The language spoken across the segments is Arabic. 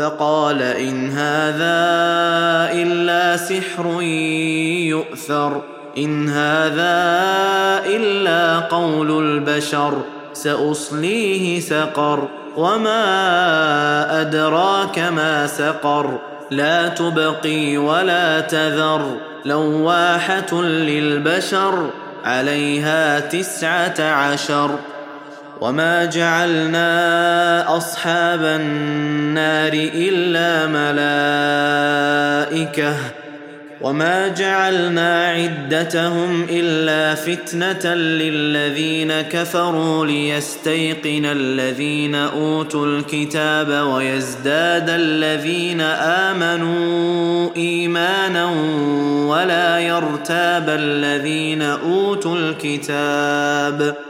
فقال إن هذا إلا سحر يؤثر. إن هذا إلا قول البشر سأصليه سقر. وما أدراك ما سقر. لا تبقي ولا تذر. لواحة للبشر عليها تسعة عشر. وما جعلنا أصحاب النار إلا ملائكة. وما جعلنا عدتهم إلا فتنة للذين كفروا ليستيقن الذين أوتوا الكتاب ويزداد الذين آمنوا إيمانا ولا يرتاب الذين أوتوا الكتاب.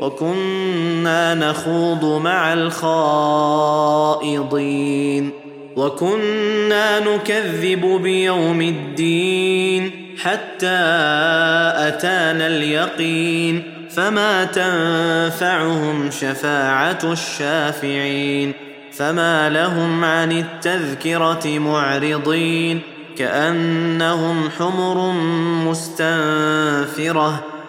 وكنا نخوض مع الخائضين وكنا نكذب بيوم الدين حتى أتانا اليقين فما تنفعهم شفاعة الشافعين فما لهم عن التذكرة معرضين كأنهم حمر مستنفرة